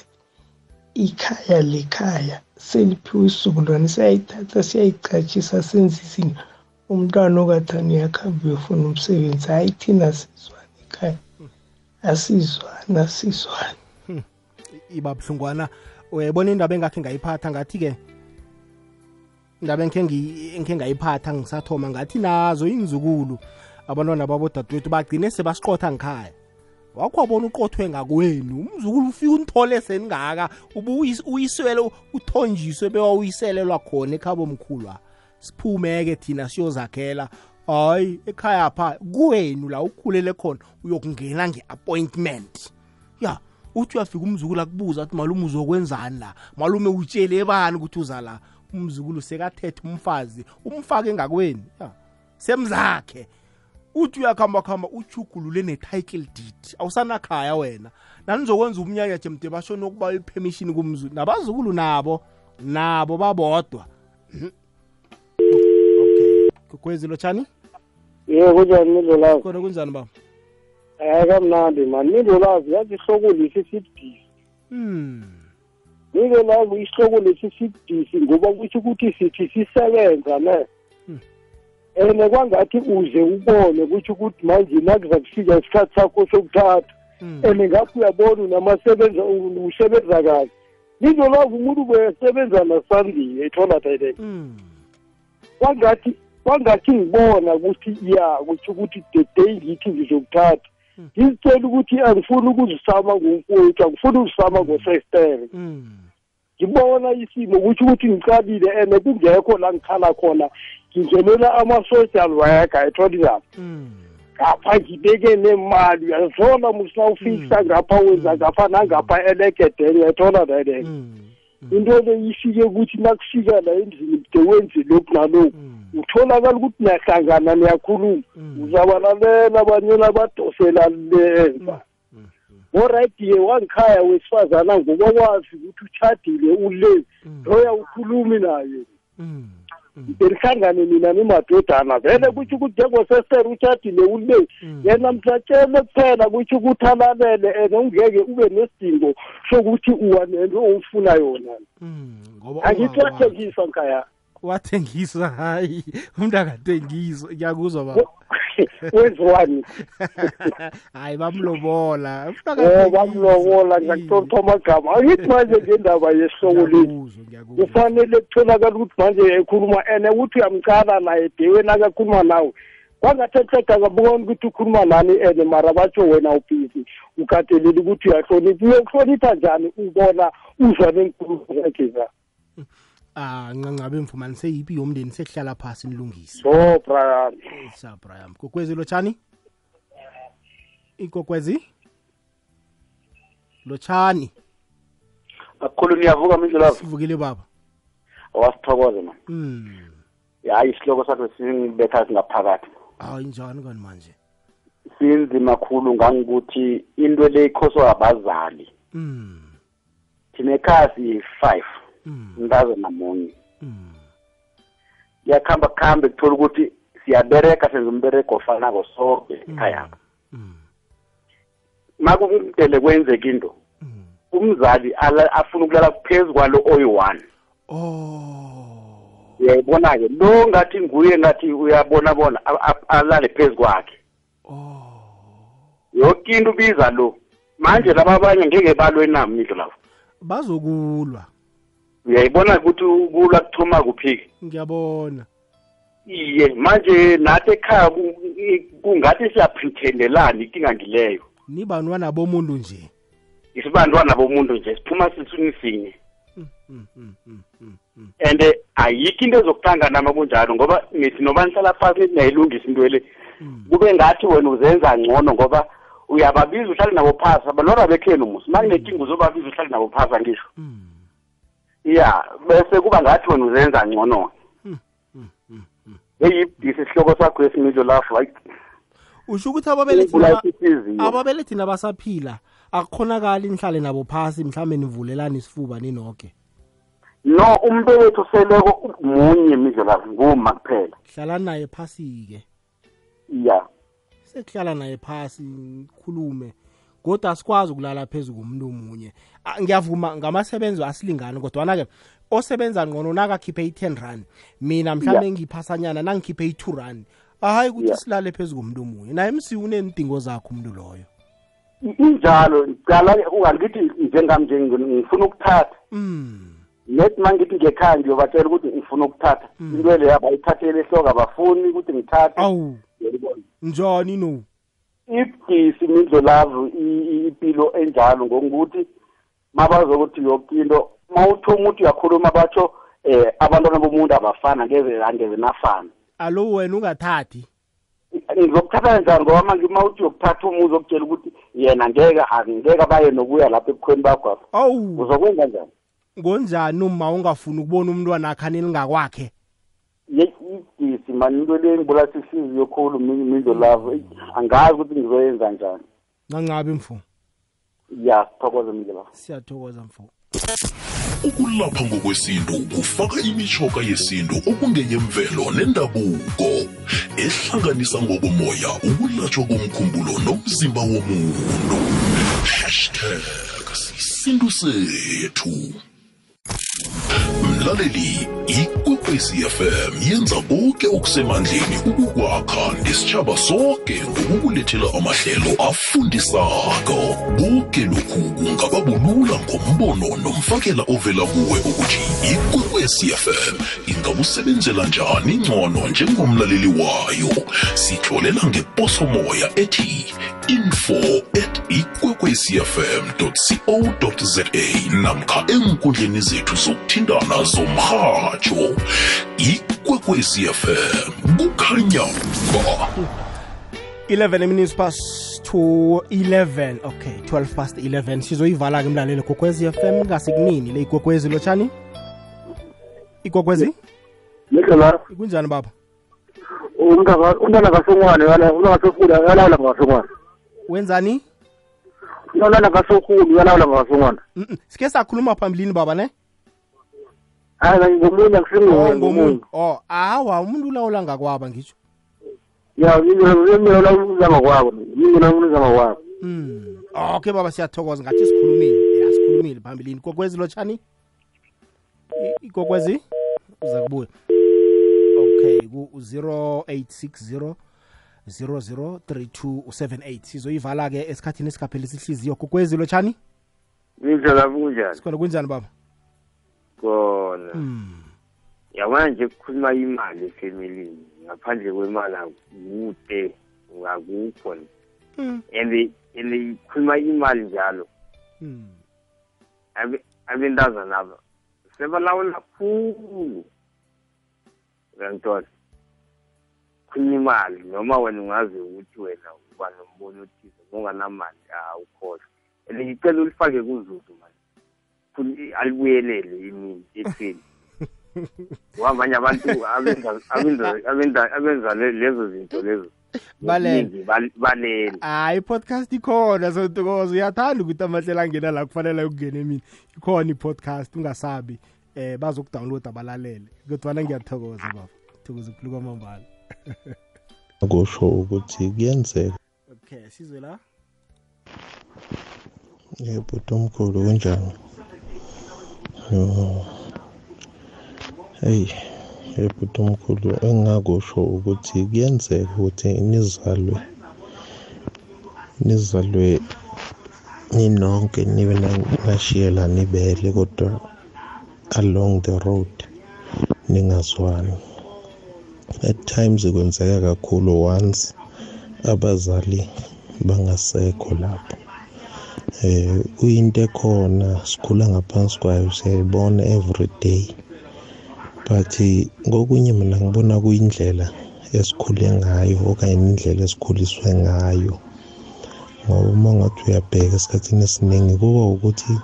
ikhaya lekhaya seliphiwe isizukulwane siyayithatha siyayicatshisa senza izinto. Umntwana okathani uyakuhamba uyofuna umsebenzi. Hayi thina asizwani ekhaya. Asizwani asizwani iba buhlungwana. Uyayibona indaba engakhe ngayiphatha? Ngathi-ke indaba engikhe ngi- engikhe ngayiphatha ngisathoma ngathi nazo inzukulu abantwana babodadewethu bagcine sebasiqotha ngikhaya wakho wabona uqothwe ngakwenu umzukulu ufike unithole seningaka ubuyiswele uthonjiswe bewawuyiselelwa khona ekhabo mkhulwa siphume-ke thina siyozakhela. Hayi ekhaya pha kuwenu la ukhulele khona uyokungena nge-appointment. Ya uthi uyafika umzukulu akubuza athi malume uzokwenzani la? Malume utshele bani ukuthi uza la? Umzukulu sekathethe umfazi umfake ngakweni ya semzakhe. Uthi uyakhamba-khamba uchugulule ne-title deed. Awusanakhaya wena. Nanizokwenza umnyanya jemde bashona ukuba ipermission kumzulu nabazukulu nabo nabo babodwa. Mhm. okay. Kugwezilo tshani ye kunjani mindlolazi khona kunjani baba? Hayi kamnandi mani mindlolazi yazi ihloko lesi sibudisi hmm. Mindlolazi isihloko lesi sibudisi ngoba kusho ukuthi sithi sisebenza ne? And kwangathi uze ubone kusho ukuthi manje nakuza kufika isikhathi sakho sokuthatha. And ngapho uyabona unamasebenza usebenza kahle. Mindlolazi umuntu besebenza nasandiye ethola direct. Kwangathi kwangathi ngibona ukuthi ya kutsho ukuthi the day ngithi ngizokuthatha. Ngizitshela ukuthi angifuni ukuzisama ngomfowethu angifuni ukuzisama ngosestere ngibona isimo kutsho ukuthi ngiqalile and kungekho la ngikhala khona ngingenela ama-social worker etholizapho ngapha ngibeke nemali uyazithola musina ufikisa ngapha wenza ngapha nangapha elegedeni uyayithola direct into le ifike ukuthi nakufika la endlini de wenze lokhu nalokhu. Utholakala ukuthi niyahlangana niyakhuluma. Uzabalalela abanye nabadosela lenza morayidiye wangikhaya wesifazana ngoba wazi ukuthi utshadile ule loya ukhulumi naye. Belihlangane mina nimadodana vele kutsho ukuthi njengosesere utshadile ule yena mhlatshele kuphela kutsho ukuthi alalele and ungeke ube nesidingo sokuthi uwa nento ofuna yona. Angithi wathengisa nkhaya wathengisa hayi umuntu akathengiswa ngiyakuzwa baba. Wenziwani? Hayi bamlobola. O bamlobola ngiyakutolitha amagama angithi manje ngendaba yesihloko lethu kufanele kutholakala ukuthi manje ekhuluma and ukuthi uyamcala naye deweni akakhuluma nawe. Kwangathetheka kabukoni ukuthi ukhuluma nani and mara batsho wena ubhizi ukatelile ukuthi uyahlonipha uyokuhlonipha njani ubona uzwa nenkulumo zakhe za? ah ncancabe mfumani seyiphi yomndeni sekuhlala phasi nilungise. So brian. Sa brian. Kokwezi lotshani ikokwezi lotshani kakhulu niyavuka mindlelavu sivukile baba. Awasithokoze man mm hayi isihloko sakho singibetha singaphakathi. Hayi njani kani manje? Sinzima khulu ngangikuthi into le ikhoswa abazali. Mm thina ekhaya siyi-five. Mntaze namunye kuyakuhamba kuhambe kuthola ukuthi siyabereka senza umbereko ofanako soke ekhaya makumdele kwenzeka into umzali ala- afuna ukulala phezu kwalo oyi-one uyayibona-ke lo ngathi nguye ngathi uyabona bona alale phezu kwakhe. Yoke into ubiza lo. Manje laba abanye ngeke balwe nami nidlo labo. Bazokulwa uyayibona ukuthi ukulwa kuthoma kuphi ngiyabona. Iye manje nathi ekhaya ku- i- kungathi siyaprethendelana inkinga ngileyo. Nibantwana bomuntu nje. Isibantwana bomuntu nje siphuma sisuni sinye. And ayikho into ezokuhlangana nama kunjalo ngoba nithi noba nihlala phasi nithi niyayilungisa into le kube ngathi wena uzenza ngcono ngoba uyababiza uhlale nabo phasi abalora bekhenu musi. Ma kunenkinga uzobabiza uhlale nabo phasi angisho. Ya bese kuba ngathi wena uzenza ngcono. Eyibhisi isihloko sakho esimilo lapho hayi. Usho ukuthi ababelethi nabasaphila akukhonakali nihlale nabo phasi mhlawumbe nivulelani isifuba ninoke. No umbelethi seleko munye midlolavu nguma kuphela. Hlalani naye phasi-ke. Ya. Sekuhlala naye phasi khulume kodwa asikwazi ukulala phezu komuntu omunye. Ah, ngiyavuma ngamasebenzo asilingani kodwana-ke osebenza ngcono nakakhiphe i-ten rand. Mina mhlawumbe Yeah. ngiyiphasanyana nangikhiphe i-two rand. Hayi ukuthi Yeah. silale phezu komuntu omunye. Naye msi unendingo zakho umuntu loyo. Injalo cala ungangithi njengami nje ngifuna ukuthatha. Nethi ma ngithi ngekhaya ngiyobatshela ukuthi ngifuna ukuthatha. Into leyo abayithathele ehloko abafuni ukuthi ngithathe. Awu. Njani no ibhisi mindlolavu i- i- impilo enjalo ngokuthi mabazokuthi yoke into ma uthoma ukuthi uyakhuluma batsho eh abantwana bomuntu abafana ngeze angeze nafana. Alo wena ungathathi? Ngizokuthatha njani? Ngoba manje ma uthi uyokuthatha umuzi okutshela ukuthi yena ngeke angeke baye nokuya lapha ebukhweni bakho awu. Uzokwenza njani? Ngonjani uma ungafuni ukubona umntwana akhe anelingakwakhe ye ibhisi mani into le ngibulasa ihliziyo khulu mi- mindo lavo angazi ukuthi ngizoyenza njani. Ncancabe mfo? Ya sithokoze mindo lavo siyathokoza mfo. Ukulapha ngokwesintu kufaka imitshoko yesintu okungeyemvelo nendabuko ehlanganisa ngokomoya ukulatshwa komkhumbulo nomzimba womuntu. Hashtag sisintu sethu. Mlaleli ikwekwezi fm yenza konke okusemandleni ukukwakha nesitshaba sonke ngokukulethela amahlelo afundisako. Konke lokhu kungaba bulula ngombono nomfakela ovela kuwe ukuthi ikwekwezi fm ingakusebenzela njani ngcono njengomlaleli wayo. Sitlolela ngeposomoya ethi info at ikwekwecfm co za namkha enkundleni zethu zokuthindana zomrhatsho ikwekwecfm kukhanya ba 11 minutes past to 11 okay 12 past 11 sizoyivala-ke mlaleli gogwezi fm ngasikunini le igogwezi lotshani? Igogwezi Nicola kunjani baba? Umntana kasongwane umntana yalawula ngasongwane wenzani uyalala ngasorhulu uyalawula ngasongwana Mm-mm. sike sakhuluma phambilini baba ne? Hayi ngomunye akusingomunye Oh, ngomunye. oh awa umuntu ulawula ngakwaba ngitsho ya mina ulawula ngakwabo mina ulawula ngakwabo. Mm. okay baba siyathokoza. Ngathi sikhulumile. Ya sikhulumile phambilini. Kokwezi lotshani ikokwezi uza kubuya. Okay ku-0860 003278 sizoyivala-ke esikhathini esikhaphela isihliziyo kokwezi lotshani? Indlela kunjani? Sikhona kunjani baba? Kona Mm. yabona nje kukhuluma imali efemelini. Ngaphandle kwemali akude akukho Mm. and and ikhuluma imali njalo. Mm. abe- abentazana aba sebalawula khulu. Uyangithola khuluma imali noma wena ungazi ukuthi wena uba nombono othize unganamali awukhohlwa and ngicela ulifake kuzuzu manje. Khulu- alibuyelele imini ekheni wabanye abantu abenza lezo zinto lezo. Balele. balele. Hayi i-podcast ikhona sontokozo uyathanda ukuthi amahlela angena la kufanele ukungena emini ikhona i-podcast ungasabi. Eh bazokudownload abalalele kodwana ngiyathokoza baba. Thokoza ukuphula kwamambala kusho ukuthi kuyenzeka. Okay sizwe la? Yebhuti omkhulu kunjani yo. Heyi yebhuti omkhulu engingakusho ukuthi kuyenzeka ukuthi nizalwe nizalwe ninonke nibe na- nashiyelana ibele kodwa along the road ningazwani. At times kwenzeka kakhulu once abazali bangasekho lapho. Eh kuyinto ekhona sikhula ngaphansi kwayo siyayibona every day. But ngokunye mina ngibona kuyindlela esikhule ngayo okanye indlela esikhuliswe ngayo. Ngoba uma ngathi uyabheka esikhathini esiningi kuba ukuthi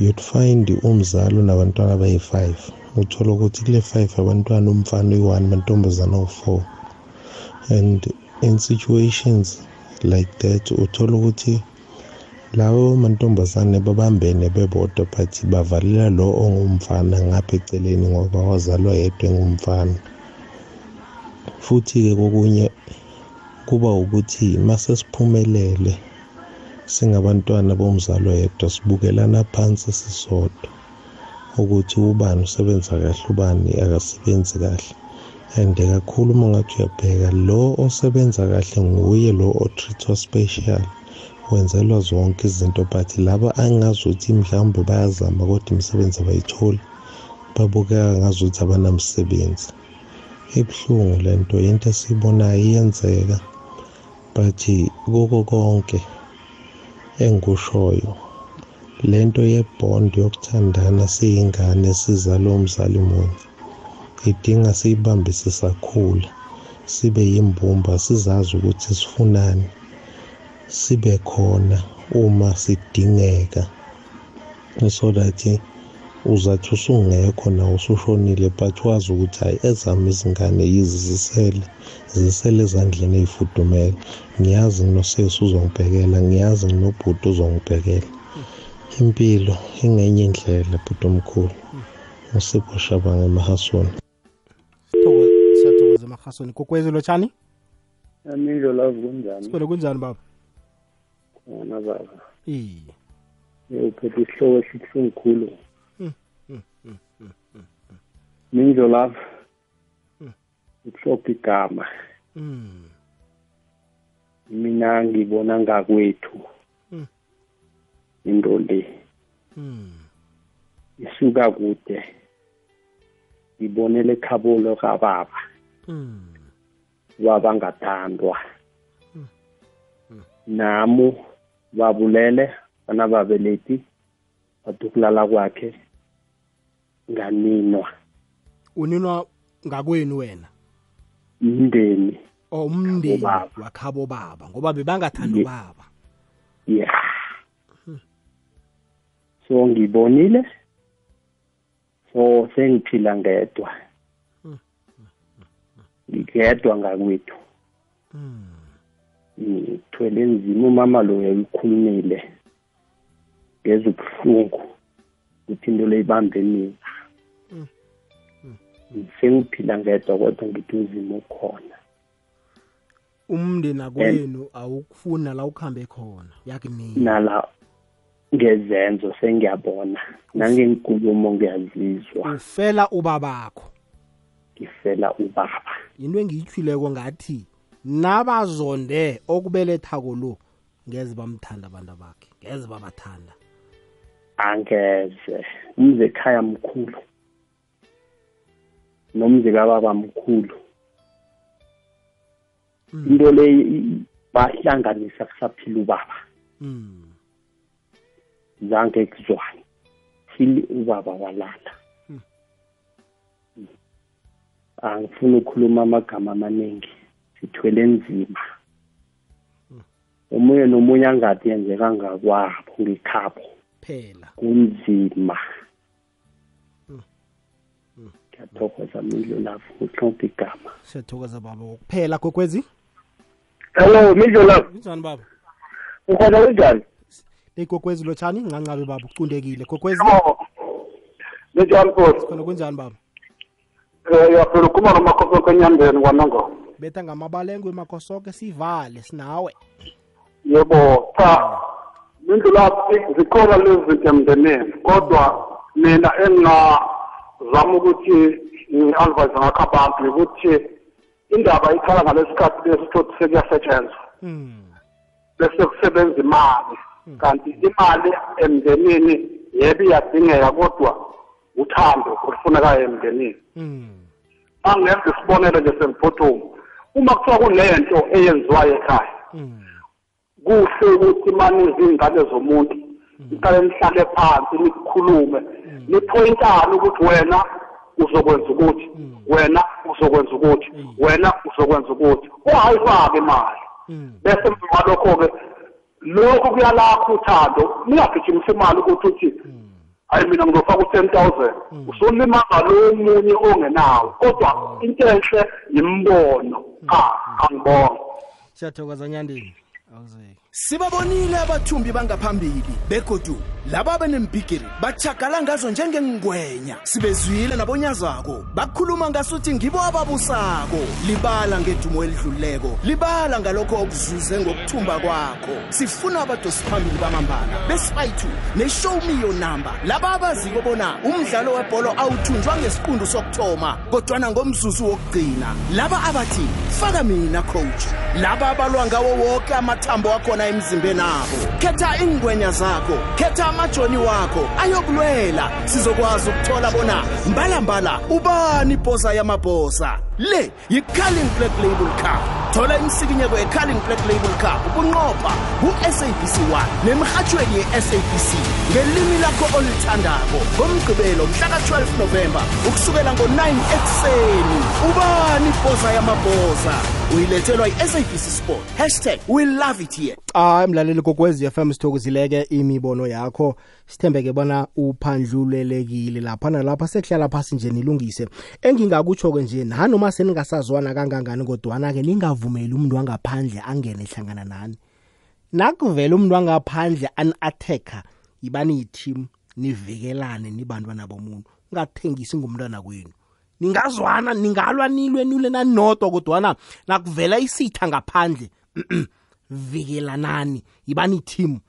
you'd find umzali unabantwana abayi-five. Uthola ukuthi kule five abantwana umfana uyi-one mantombazana awu-four and in situations like that uthola ukuthi lawo mantombazane babambene bebodwa but bavalela lo ongumfana ngapha eceleni ngoba wazalwa yedwa engumfana. Futhi-ke kokunye kuba ukuthi mase siphumelele singabantwana bomzali oyedwa sibukelana phansi sisodwa. Ukuthi ubani usebenza kahle ubani akasebenzi kahle. And kakhulu uma ngathi uyabheka lo osebenza kahle nguye lo o-treatwa special wenzelwa zonke izinto but laba angazuthi mhlawumbe bayazama kodwa imisebenzi abayitholi babukeka ngazuthi abanamsebenzi. Ibuhlungu le nto into esiyibonayo iyenzeka but kuko konke engikushoyo. Le nto yebond yokuthandana siyingane sizalwe umzali munye idinga siyibambise sakhula sibe yimbumba sizazi ukuthi sifunani. Sibe khona uma sidingeka so that uzathi usungekho nawe usushonile but wazi ukuthi hayi ezami izingane yizi zisele zisele ezandleni ey'fudumele ngiyazi nginosesi uzongibhekela ngiyazi nginobhuti uzongibhekela impilo ingenye indlela bhuti omkhulu. Usipho shabanga emahasoni. Sithokoza- siyathokoza emahasoni. Kokwezi lotshani amindlo lavu kunjani? Sikhona kunjani baba? Khona baba. Iye. Uphethe isihloko esibuhlungu khulu Mm, mm, mm, mm, mm, mindlo lavu ukuhlopha igama. Mm, mina ngibona ngakwethu. Mm. Into le. Mm, isuka kude. Ngibonele ekhabolo kababa. Mm, baba ngathandwa namu babulele bana babelethi bathi ukulala kwakhe nganinwa. Uninwa ngakwenu wena? Umndeni o umndeni wakhabo baba ngoba bebangathanda ubaba ya so ngibonile. So sengiphila ngedwa. Ngedwa ngakwethu. Mm. Mm, sithwele enzima umama lo uyikhulumile ngeza ubuhlungu. Ukuthi into le ibambe mina. Sengiphila ngedwa kodwa ngithi uzima ukhona umndeni akwenu awukufuni la ukuhambe khona. Yakunini nala ngezenzo sengiyabona. Nangenkulumo ngiyazizwa. Ufela ubabakho. Ngifela ubaba. Into engiyithwileko ngathi nabazonde okubelethako lo ngeze bamthanda abantu bakhe ngeze babathanda. Angeze. Umze ekhaya mkhulu. Nomzi kababa mkhulu into le i- bahlanganisa kusaphila ubaba. Mm. Zange kuzwane. Phili ubaba walala. Hmm. angifuni ukukhuluma amagama amaningi sithwele nzima. Omunye nomunye angathi yenzeka ngakwabo ngekhabo phela. Kunzima. Ngiyathokoza mindlo lapho uhlonipha igama. Siyathokoza baba. Kokuphela kokwezi hello mindlo lapho kunjani baba? Ukhona kunjani? Legokwezi lotshani ncancabe baba ucundekile gokwezi linjani bos khona kunjani baba? Um uyaphela ukhuluma nomakhosi kwenyandeni kwanongo betha ngamabalengwe makhosoke sivale sinawe. Yebo cha. Mindlu lapho zikhona lezi zinto emndenini kodwa mina engingazama ukuthi ngi-advise ngakho abantu ukuthi indaba ikhala ngalesikhathi lesi sokuthi sekuyasetshenzwa. Bese kusebenza imali. Kanti imali emndenini yebo iyadingeka kodwa uthando olufunekayo emndenini. Angenza isibonelo nje sengiphuthuma uma kuthiwa kunento eyenziwayo ekhaya kuhle ukuthi manize iy'ngane zomuntu niqale nihlale phansi nikhulume niphoyintane ukuthi wena uzokwenza ukuthi wena uzokwenza ukuthi wena uzokwenza ukuthi. Ungayifaki imali. Bese emva kwalokho-ke lokhu kuyalakho uthando ningagijimisa imali ukuthi uthi hayi mina ngizofaka u-ten thousand. Usulimaza lo munye ongenawo kodwa into enhle yimbono. Cha angibonga siyathokoza nyandeni awuzeki. Sibabonile abathumbi bangaphambili begodu laba benembhigiri bachagala ngazo njengengwenya. Sibezwile nabonyazako bakhuluma ngasuthi ngibo ababusako. Libala ngedumo elidluleko libala ngalokho okuzuze ngokuthumba kwakho. Sifuna abadosi phambili bamambala bespaitu ne-show me your number. Laba abaziko bona umdlalo webholo awuthunjwa ngesiqundu sokuthoma kodwana ngomzuzu wokugcina. Laba abathi faka mina coach. Laba abalwa ngawo woke amathambo akhona emzimbeni abo. Khetha ingwenya zakho khetha amajoni wakho ayokulwela. Sizokwazi ukuthola bona mbalambala ubani ibhosa yamabhosa le yi-carling black label cup. Thola imsikinyeko ye-carling black label cup ubunqopha ku-sabc 1 nemrhatshweni ye-sabc ngelimi lakho olithandako. Ngomgqibelo mhlaka-12 novemba ukusukela ngo-9 ekuseni. Ubani ibhosa yamabhosa uyilethelwa yi-sabc sport. Hashtag we love it here. Hayi mlaleli kokwezi FM sithokozileke imibono yakho. Sithembeke bona uphandlulelekile lapha nalapha sekuhlala phasi nje nilungise. Engingakutsho-ke nje nanoma seningasazwana kangangani kodwana-ke ningavumeli umuntu wangaphandle angene hlangana nani? Nakuvela umuntu wangaphandle ani-attacker yibani yi-team nivikelane nibantwana bomuntu. Ungathengisi ngumntwana kwenu. Ningazwana ningalwa nilwe nilwe nanodwa kodwana nakuvela isitha ngaphandle vikelanani yibani team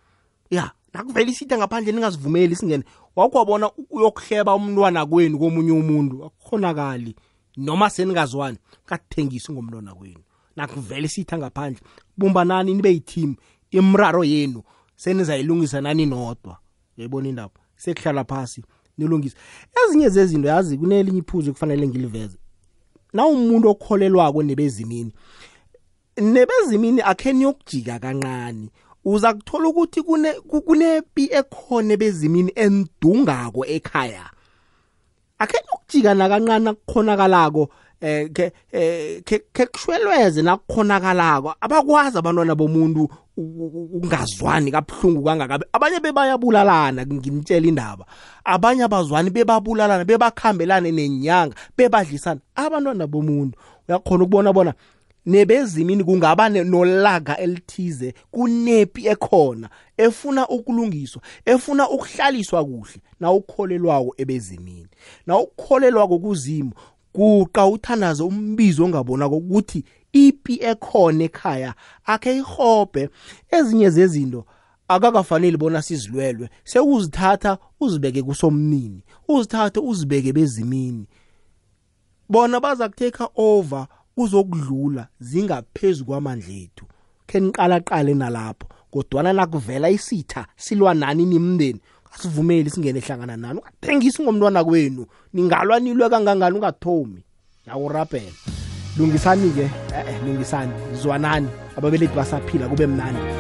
ya nakuvela isitha ngaphandle ningazivumeli singene wakwabona uyokuhleba umntwana kwenu komunye umuntu akukhonakali noma seningazwani kathengisi ngomntwana kwenu. Nakuvela isitha ngaphandle bumbanani nibe yi-team imraro yenu senizayilungisa nani nodwa. Yayibona indaba sekuhlala phasi nilungise. Ezinye zezinto yazi kunelinye iphuzu kufanele ngiliveze. Na umuntu okholelwako nebezimini nebezimini akhe niyokujika kancane. Uza kuthola ukuthi kune kunepi ekhona ebezimini endungako ekhaya? Akhe niyokujika nakancane akukhonakalako eh ke eh, ke kushwelweze nakukhonakalako. Abakwazi abantwana bomuntu u- u- ungazwani kabuhlungu kangaka? Abanye bebayabulalana ngimtshela indaba. Abanye abazwani bebabulalana bebakhambelane nenyanga bebadlisana. Abantwana bomuntu uyakhona ukubona bona nebezimini kungaba nolaga elithize kunepi ekhona efuna ukulungiswa efuna ukuhlaliswa kuhle na ukukholelwako ebezimini. Na ukukholelwako kuzimu kuqa uthandaze umbizo ongabona ukuthi ipi ekhona ekhaya akhe ihobhe ezinye zezinto akakafanele bona sizilwelwe sekuzithatha uzibeke kusomnini uzithathe uzibeke bezimini. Bona baza kutake over kuzokudlula zingaphezulu kwamandla ethu. Khe niqalaqale nalapho kodwana nakuvela isitha silwa nani nimndeni? Asivumeli singene hlangana nani? Ungathengisi ngomntwana kwenu. Ningalwa nilwe kangangani? Ungathomi. Yakurabhela lungisani-ke? Eh lungisani. Zwanani. Ababelethi basaphila kube mnandi.